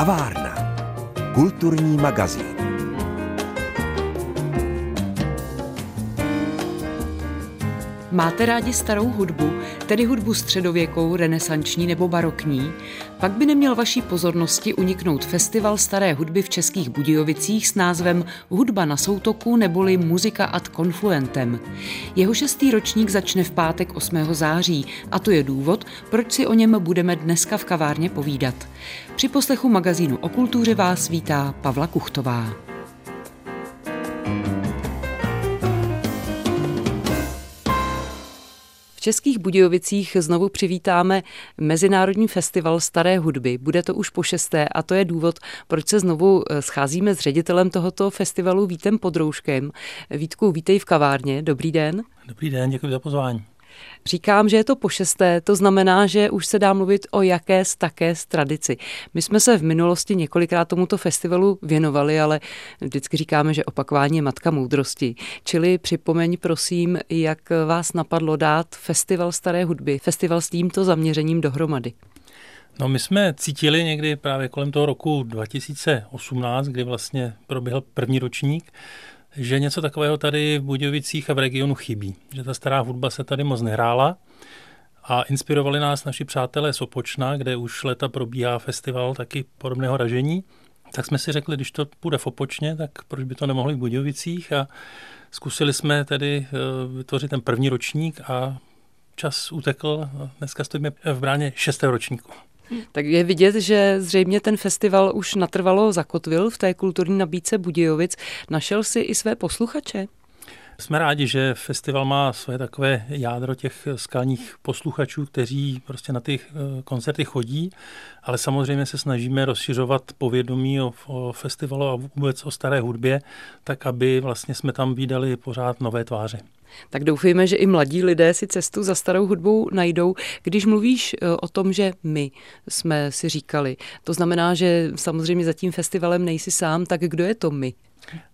Kavárna. Kulturní magazín. Máte rádi starou hudbu, tedy hudbu středověkou, renesanční nebo barokní? Pak by neměl vaší pozornosti uniknout festival staré hudby v Českých Budějovicích s názvem Hudba na soutoku neboli Muzika ad Confluentem. Jeho šestý ročník začne v pátek 8. září a to je důvod, proč si o něm budeme dneska v kavárně povídat. Při poslechu magazínu o kultuře vás vítá Pavla Kuchtová. V Českých Budějovicích znovu přivítáme Mezinárodní festival staré hudby. Bude to už po šesté a to je důvod, proč se znovu eh, scházíme s ředitelem tohoto festivalu Vítem Podrouškem. Vítku, vítej v kavárně. Dobrý den. Dobrý den, děkuji za pozvání. Říkám, že je to po šesté, to znamená, že už se dá mluvit o jaké z také z tradici. My jsme se v minulosti několikrát tomuto festivalu věnovali, ale vždycky říkáme, že opakování je matka moudrosti. Čili připomeň prosím, jak vás napadlo dát festival staré hudby, festival s tímto zaměřením dohromady. No my jsme cítili někdy právě kolem toho roku 2018, kdy vlastně proběhl první ročník, že něco takového tady v Budějovicích a v regionu chybí. Že ta stará hudba se tady moc nehrála a inspirovali nás naši přátelé z Opočna, kde už leta probíhá festival taky podobného ražení. Tak jsme si řekli, když to půjde v Opočně, tak proč by to nemohli v Budějovicích a zkusili jsme tedy eh, vytvořit ten první ročník a čas utekl. Dneska stojíme v bráně šestého ročníku. Tak je vidět, že zřejmě ten festival už natrvalo zakotvil v té kulturní nabídce Budějovic. Našel si i své posluchače? Jsme rádi, že festival má své takové jádro těch skalních posluchačů, kteří prostě na ty eh, koncerty chodí, ale samozřejmě se snažíme rozšiřovat povědomí o, o festivalu a vůbec o staré hudbě, tak aby vlastně jsme tam vydali pořád nové tváře. Tak doufejme, že i mladí lidé si cestu za starou hudbou najdou. Když mluvíš eh, o tom, že my jsme si říkali, to znamená, že samozřejmě za tím festivalem nejsi sám, tak kdo je to my?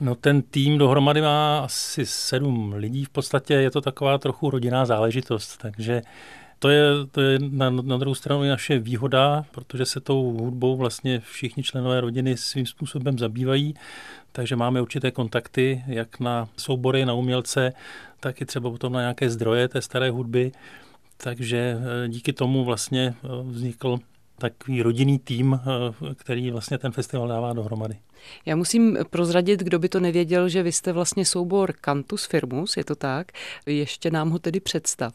No ten tým dohromady má asi sedm lidí, v podstatě je to taková trochu rodinná záležitost, takže to je, to je na, na druhou stranu naše výhoda, protože se tou hudbou vlastně všichni členové rodiny svým způsobem zabývají, takže máme určité kontakty, jak na soubory, na umělce, tak i třeba potom na nějaké zdroje té staré hudby. Takže eh, díky tomu vlastně eh, vznikl takový rodinný tým, eh, který vlastně ten festival dává dohromady. Já musím prozradit, kdo by to nevěděl, že vy jste vlastně soubor Cantus Firmus, je to tak? Ještě nám ho tedy představ.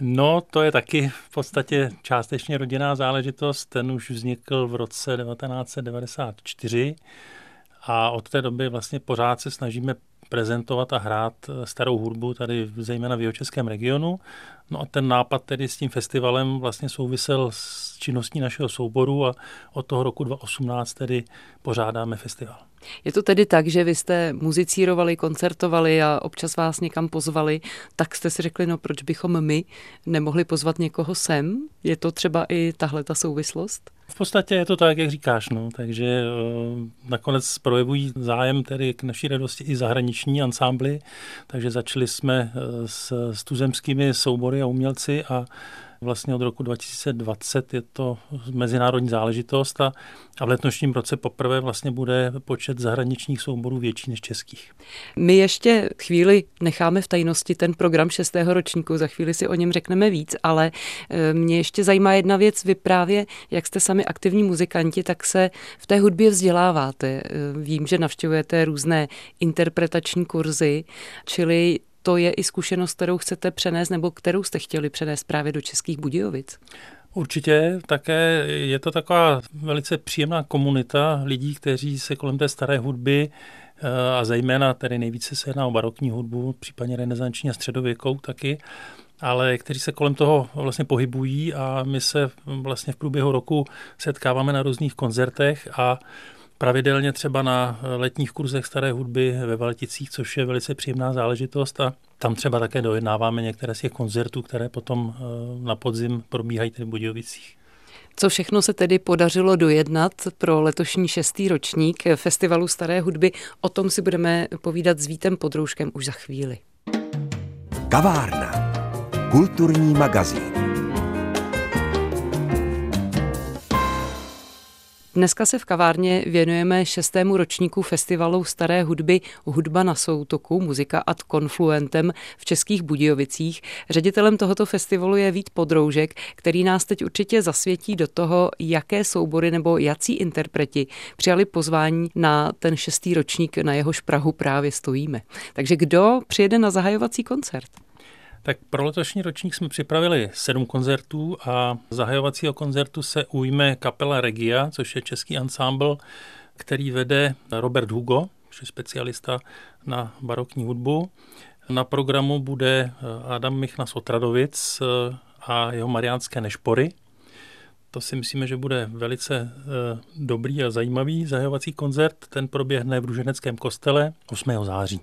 No, to je taky v podstatě částečně rodinná záležitost. Ten už vznikl v roce 1994 a od té doby vlastně pořád se snažíme prezentovat a hrát starou hudbu tady zejména v jeho českém regionu. No a ten nápad tedy s tím festivalem vlastně souvisel s činností našeho souboru a od toho roku 2018 tedy pořádáme festival. Je to tedy tak, že vy jste muzicírovali, koncertovali a občas vás někam pozvali, tak jste si řekli, no proč bychom my nemohli pozvat někoho sem? Je to třeba i tahle ta souvislost? V podstatě je to tak, jak říkáš, no. takže uh, nakonec projevují zájem tedy k naší radosti i zahraniční ansámbly, takže začali jsme uh, s, s tuzemskými soubory a umělci a vlastně od roku 2020 je to mezinárodní záležitost a, a v letošním roce poprvé vlastně bude počet zahraničních souborů větší než českých. My ještě chvíli necháme v tajnosti ten program šestého ročníku, za chvíli si o něm řekneme víc, ale e, mě ještě zajímá jedna věc, vy právě, jak jste sami aktivní muzikanti, tak se v té hudbě vzděláváte. E, vím, že navštěvujete různé interpretační kurzy, čili to je i zkušenost, kterou chcete přenést nebo kterou jste chtěli přenést právě do Českých Budějovic. Určitě, také je to taková velice příjemná komunita lidí, kteří se kolem té staré hudby eh, a zejména tedy nejvíce se jedná o barokní hudbu, případně renesanční a středověkou taky, ale kteří se kolem toho vlastně pohybují a my se vlastně v průběhu roku setkáváme na různých koncertech a pravidelně třeba na letních kurzech staré hudby ve Valticích, což je velice příjemná záležitost a tam třeba také dojednáváme některé z těch koncertů, které potom eh, na podzim probíhají v Budějovicích. Co všechno se tedy podařilo dojednat pro letošní šestý ročník Festivalu staré hudby, o tom si budeme povídat s Vítem Podrouškem už za chvíli. Kavárna. Kulturní magazín. Dneska se v kavárně věnujeme šestému ročníku festivalu staré hudby Hudba na soutoku, muzika ad confluentem v Českých Budějovicích. Ředitelem tohoto festivalu je Vít Podroužek, který nás teď určitě zasvětí do toho, jaké soubory nebo jací interpreti přijali pozvání na ten šestý ročník, na jehož Prahu právě stojíme. Takže kdo přijede na zahajovací koncert? Tak pro letošní ročník jsme připravili sedm koncertů a zahajovacího koncertu se ujme kapela Regia, což je český ansámbl, který vede Robert Hugo, což je specialista na barokní hudbu. Na programu bude Adam Michnas Otradovic a jeho mariánské nešpory. To si myslíme, že bude velice eh, dobrý a zajímavý zahajovací koncert. Ten proběhne v Ruženeckém kostele 8. září.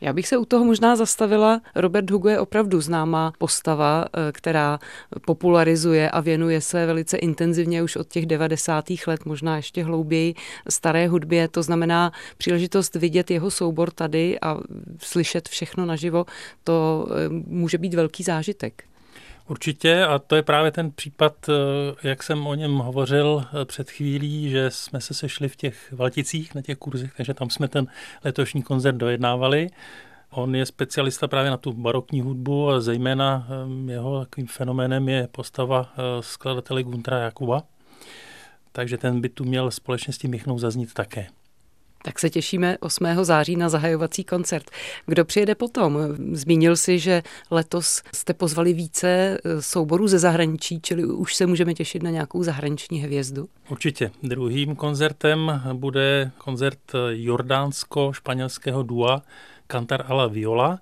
Já bych se u toho možná zastavila. Robert Hugo je opravdu známá postava, eh, která popularizuje a věnuje se velice intenzivně už od těch 90. let, možná ještě hlouběji, staré hudbě. To znamená příležitost vidět jeho soubor tady a slyšet všechno naživo, to eh, může být velký zážitek. Určitě a to je právě ten případ, eh, jak jsem o něm hovořil eh, před chvílí, že jsme se sešli v těch Valticích na těch kurzech, takže tam jsme ten letošní koncert dojednávali. On je specialista právě na tu barokní hudbu a zejména eh, jeho takovým fenoménem je postava skladatele Guntra Jakuba. Takže ten by tu měl společně s tím Michnou zaznít také. Tak se těšíme 8. září na zahajovací koncert. Kdo přijede potom? Zmínil si, že letos jste pozvali více eh, souborů ze zahraničí, čili už se můžeme těšit na nějakou zahraniční hvězdu? Určitě. Druhým koncertem bude koncert jordánsko-španělského dua Cantar a la Viola.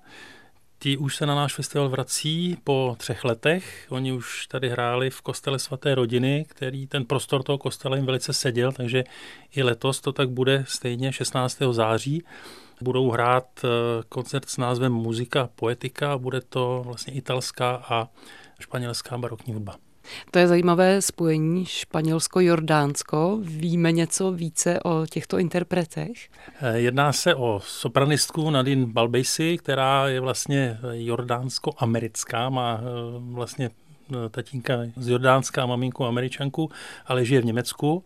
Ti už se na náš festival vrací po třech letech. Oni už tady hráli v kostele svaté rodiny, který ten prostor toho kostela jim velice seděl, takže i letos to tak bude stejně 16. září. Budou hrát eh, koncert s názvem Muzika poetika, bude to vlastně italská a španělská barokní hudba. To je zajímavé spojení Španělsko-Jordánsko. Víme něco více o těchto interpretech? Eh, jedná se o sopranistku Nadine Balbejsi, která je vlastně jordánsko-americká, má eh, vlastně eh, tatínka z Jordánska a maminku američanku, ale žije v Německu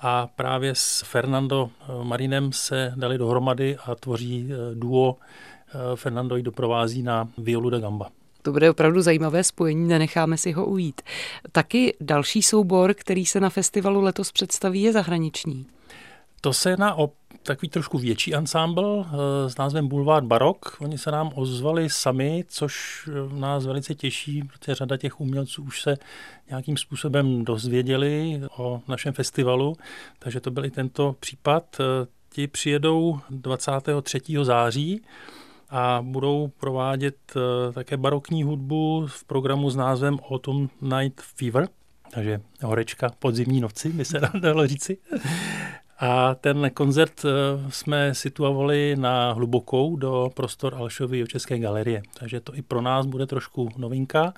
a právě s Fernando Marinem se dali dohromady a tvoří duo. Fernando ji doprovází na violu da gamba. To bude opravdu zajímavé spojení, nenecháme si ho ujít. Taky další soubor, který se na festivalu letos představí, je zahraniční. To se jedná o takový trošku větší ansámbl eh, s názvem Boulevard Barok. Oni se nám ozvali sami, což eh, nás velice těší, protože řada těch umělců už se nějakým způsobem dozvěděli o našem festivalu, takže to byl i tento případ. Eh, ti přijedou 23. září a budou provádět eh, také barokní hudbu v programu s názvem Autumn Night Fever, takže horečka podzimní noci, by se dalo říci. A ten koncert eh, jsme situovali na hlubokou do prostor Alšovy České galerie. Takže to i pro nás bude trošku novinka,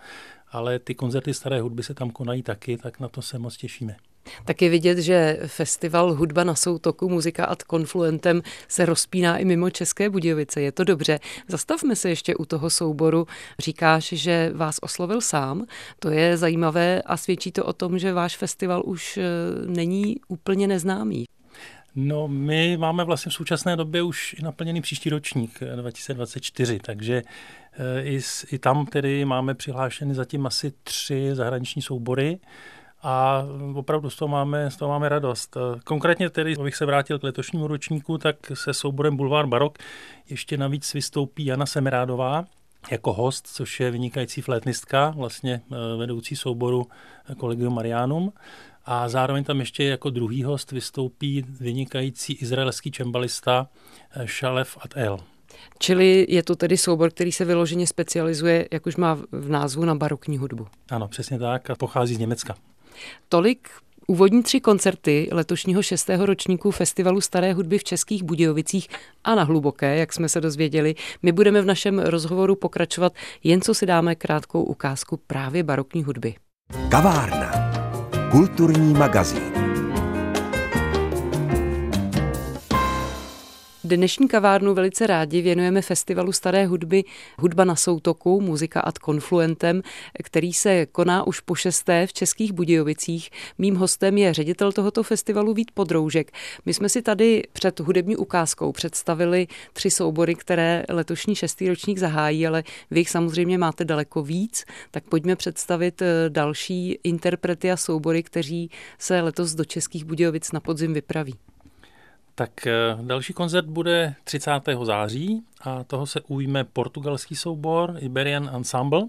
ale ty koncerty staré hudby se tam konají taky, tak na to se moc těšíme. Tak je vidět, že festival Hudba na soutoku, muzika ad confluentem se rozpíná i mimo České Budějovice. Je to dobře. Zastavme se ještě u toho souboru. Říkáš, že vás oslovil sám. To je zajímavé a svědčí to o tom, že váš festival už eh, není úplně neznámý. No, my máme vlastně v současné době už i naplněný příští ročník 2024, eh, takže eh, i, i tam tedy máme přihlášeny zatím asi tři zahraniční soubory a opravdu z toho máme, z toho máme radost. Konkrétně tedy, abych se vrátil k letošnímu ročníku, tak se souborem Boulevard Barok ještě navíc vystoupí Jana Semerádová, jako host, což je vynikající flétnistka, vlastně eh, vedoucí souboru Collegium Marianum. A zároveň tam ještě jako druhý host vystoupí vynikající izraelský čembalista eh, Shalev At El. Čili je to tedy soubor, který se vyloženě specializuje, jak už má v názvu, na barokní hudbu. Ano, přesně tak a pochází z Německa. Tolik Úvodní tři koncerty letošního šestého ročníku Festivalu staré hudby v Českých Budějovicích a na Hluboké, jak jsme se dozvěděli. My budeme v našem rozhovoru pokračovat, jen co si dáme krátkou ukázku právě barokní hudby. Kavárna. Kulturní magazín. Dnešní kavárnu velice rádi věnujeme festivalu staré hudby Hudba na soutoku, muzika ad confluentem, který se koná už po šesté v Českých Budějovicích. Mým hostem je ředitel tohoto festivalu Vít Podroužek. My jsme si tady před hudební ukázkou představili tři soubory, které letošní šestý ročník zahájí, ale vy jich samozřejmě máte daleko víc, tak pojďme představit eh, další interprety a soubory, kteří se letos do Českých Budějovic na podzim vypraví. Tak eh, další koncert bude 30. září a toho se ujme portugalský soubor Iberian Ensemble.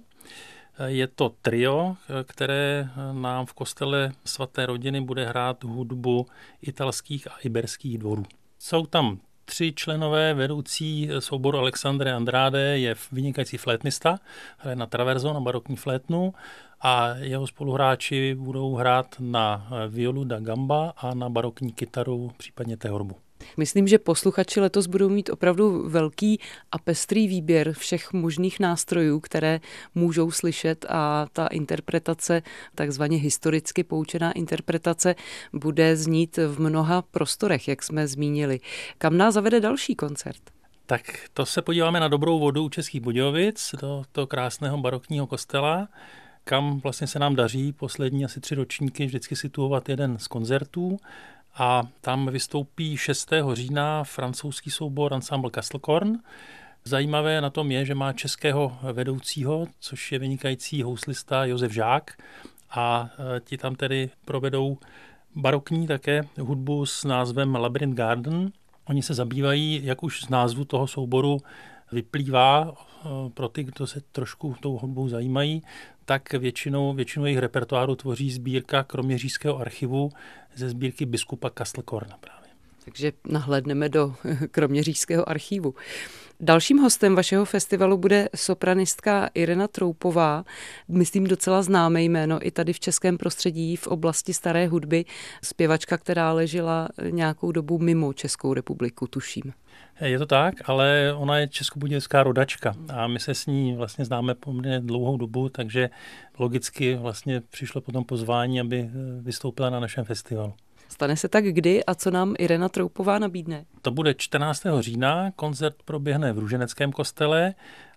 Eh, je to trio, eh, které nám v kostele svaté rodiny bude hrát hudbu italských a iberských dvorů. Jsou tam tři členové vedoucí souboru Alexandre Andrade je vynikající flétnista, hraje na traverzo, na barokní flétnu a jeho spoluhráči budou hrát na violu da gamba a na barokní kytaru, případně tehorbu. Myslím, že posluchači letos budou mít opravdu velký a pestrý výběr všech možných nástrojů, které můžou slyšet a ta interpretace, takzvaně historicky poučená interpretace, bude znít v mnoha prostorech, jak jsme zmínili. Kam nás zavede další koncert? Tak to se podíváme na dobrou vodu u Českých Budějovic, do toho krásného barokního kostela, kam vlastně se nám daří poslední asi tři ročníky vždycky situovat jeden z koncertů a tam vystoupí 6. října francouzský soubor Ensemble Castlecorn. Zajímavé na tom je, že má českého vedoucího, což je vynikající houslista Josef Žák a e, ti tam tedy provedou barokní také hudbu s názvem Labyrinth Garden. Oni se zabývají, jak už z názvu toho souboru vyplývá, e, pro ty, kdo se trošku tou hudbou zajímají, tak většinou, většinou jejich repertoáru tvoří sbírka Kroměřížského archivu ze sbírky biskupa Kastlkorna právě. Takže nahlédneme do Kroměřížského archivu. Dalším hostem vašeho festivalu bude sopranistka Irena Troupová, myslím docela známé jméno i tady v českém prostředí v oblasti staré hudby, zpěvačka, která ležela nějakou dobu mimo Českou republiku, tuším. Je to tak, ale ona je českobudějská rodačka a my se s ní vlastně známe poměrně dlouhou dobu, takže logicky vlastně přišlo potom pozvání, aby vystoupila na našem festivalu. Stane se tak kdy a co nám Irena Troupová nabídne? To bude 14. října, koncert proběhne v Růženeckém kostele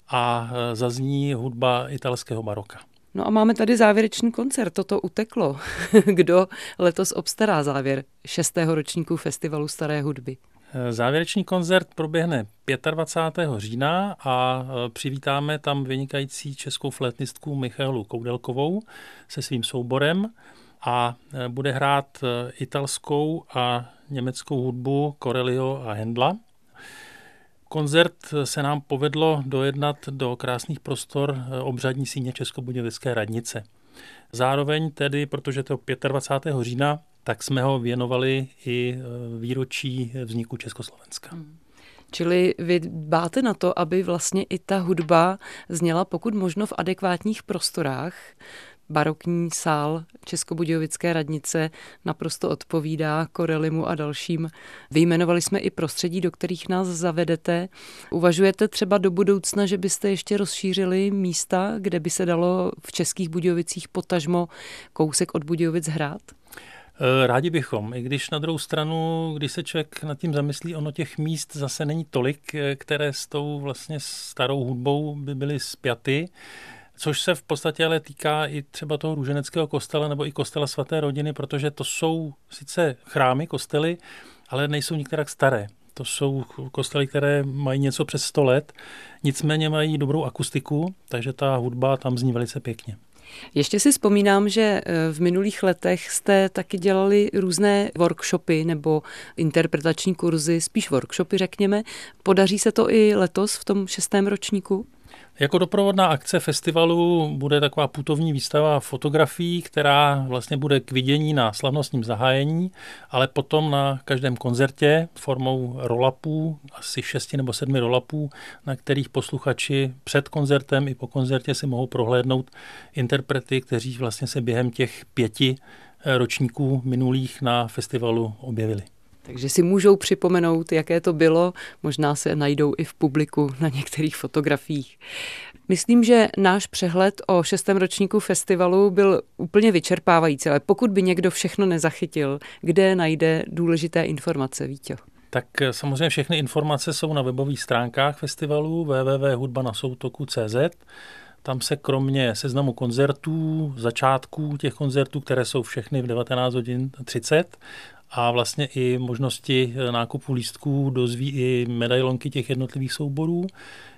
a e, zazní hudba italského baroka. No a máme tady závěrečný koncert, toto uteklo. Kdo letos obstará závěr šestého ročníku Festivalu staré hudby? E, závěrečný koncert proběhne 25. října a e, přivítáme tam vynikající českou flétnistku Michalu Koudelkovou se svým souborem a e, bude hrát e, italskou a německou hudbu Corelio a Hendla. Koncert se nám povedlo dojednat do krásných prostor e, obřadní síně Českobudějovické radnice. Zároveň tedy, protože to 25. října, tak jsme ho věnovali i výročí vzniku Československa. Hmm. Čili vy dbáte na to, aby vlastně i ta hudba zněla pokud možno v adekvátních prostorách, barokní sál Českobudějovické radnice naprosto odpovídá Korelimu a dalším. Vyjmenovali jsme i prostředí, do kterých nás zavedete. Uvažujete třeba do budoucna, že byste ještě rozšířili místa, kde by se dalo v Českých Budějovicích potažmo kousek od Budějovic hrát? Eh, rádi bychom, i když na druhou stranu, když se člověk nad tím zamyslí, ono těch míst zase není tolik, eh, které s tou vlastně starou hudbou by byly spjaty což se v podstatě ale týká i třeba toho růženeckého kostela nebo i kostela svaté rodiny, protože to jsou sice chrámy, kostely, ale nejsou některak staré. To jsou kostely, které mají něco přes 100 let, nicméně mají dobrou akustiku, takže ta hudba tam zní velice pěkně. Ještě si vzpomínám, že eh, v minulých letech jste taky dělali různé workshopy nebo interpretační kurzy, spíš workshopy řekněme. Podaří se to i letos v tom šestém ročníku? Jako doprovodná akce festivalu bude taková putovní výstava fotografií, která vlastně bude k vidění na slavnostním zahájení, ale potom na každém koncertě formou rolapů, asi šesti nebo sedmi rolapů, na kterých posluchači před koncertem i po koncertě si mohou prohlédnout interprety, kteří vlastně se během těch pěti ročníků minulých na festivalu objevili. Takže si můžou připomenout, jaké to bylo, možná se najdou i v publiku na některých fotografiích. Myslím, že náš přehled o šestém ročníku festivalu byl úplně vyčerpávající, ale pokud by někdo všechno nezachytil, kde najde důležité informace, Vítě? Tak samozřejmě všechny informace jsou na webových stránkách festivalu www.hudbanasoutoku.cz. Tam se kromě seznamu koncertů, začátků těch koncertů, které jsou všechny v 19 hodin 30, a vlastně i možnosti nákupu lístků dozví i medailonky těch jednotlivých souborů.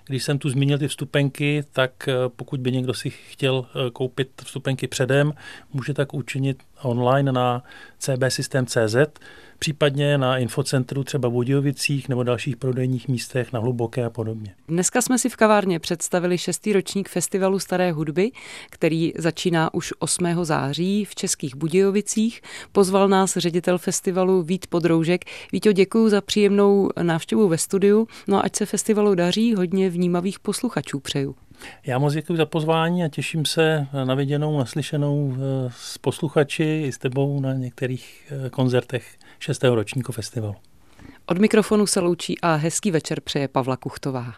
Když jsem tu zmínil ty vstupenky, tak pokud by někdo si chtěl koupit vstupenky předem, může tak učinit online na cbsystem.cz případně na infocentru třeba v Budějovicích nebo dalších prodejních místech na Hluboké a podobně. Dneska jsme si v kavárně představili šestý ročník festivalu Staré hudby, který začíná už 8. září v Českých Budějovicích. Pozval nás ředitel festivalu Vít Podroužek. Víto, děkuji za příjemnou návštěvu ve studiu. No a ať se festivalu daří, hodně vnímavých posluchačů přeju. Já moc děkuji za pozvání a těším se na viděnou, naslyšenou eh, s posluchači i s tebou na některých eh, koncertech 6. ročníku festivalu. Od mikrofonu se loučí a hezký večer přeje Pavla Kuchtová.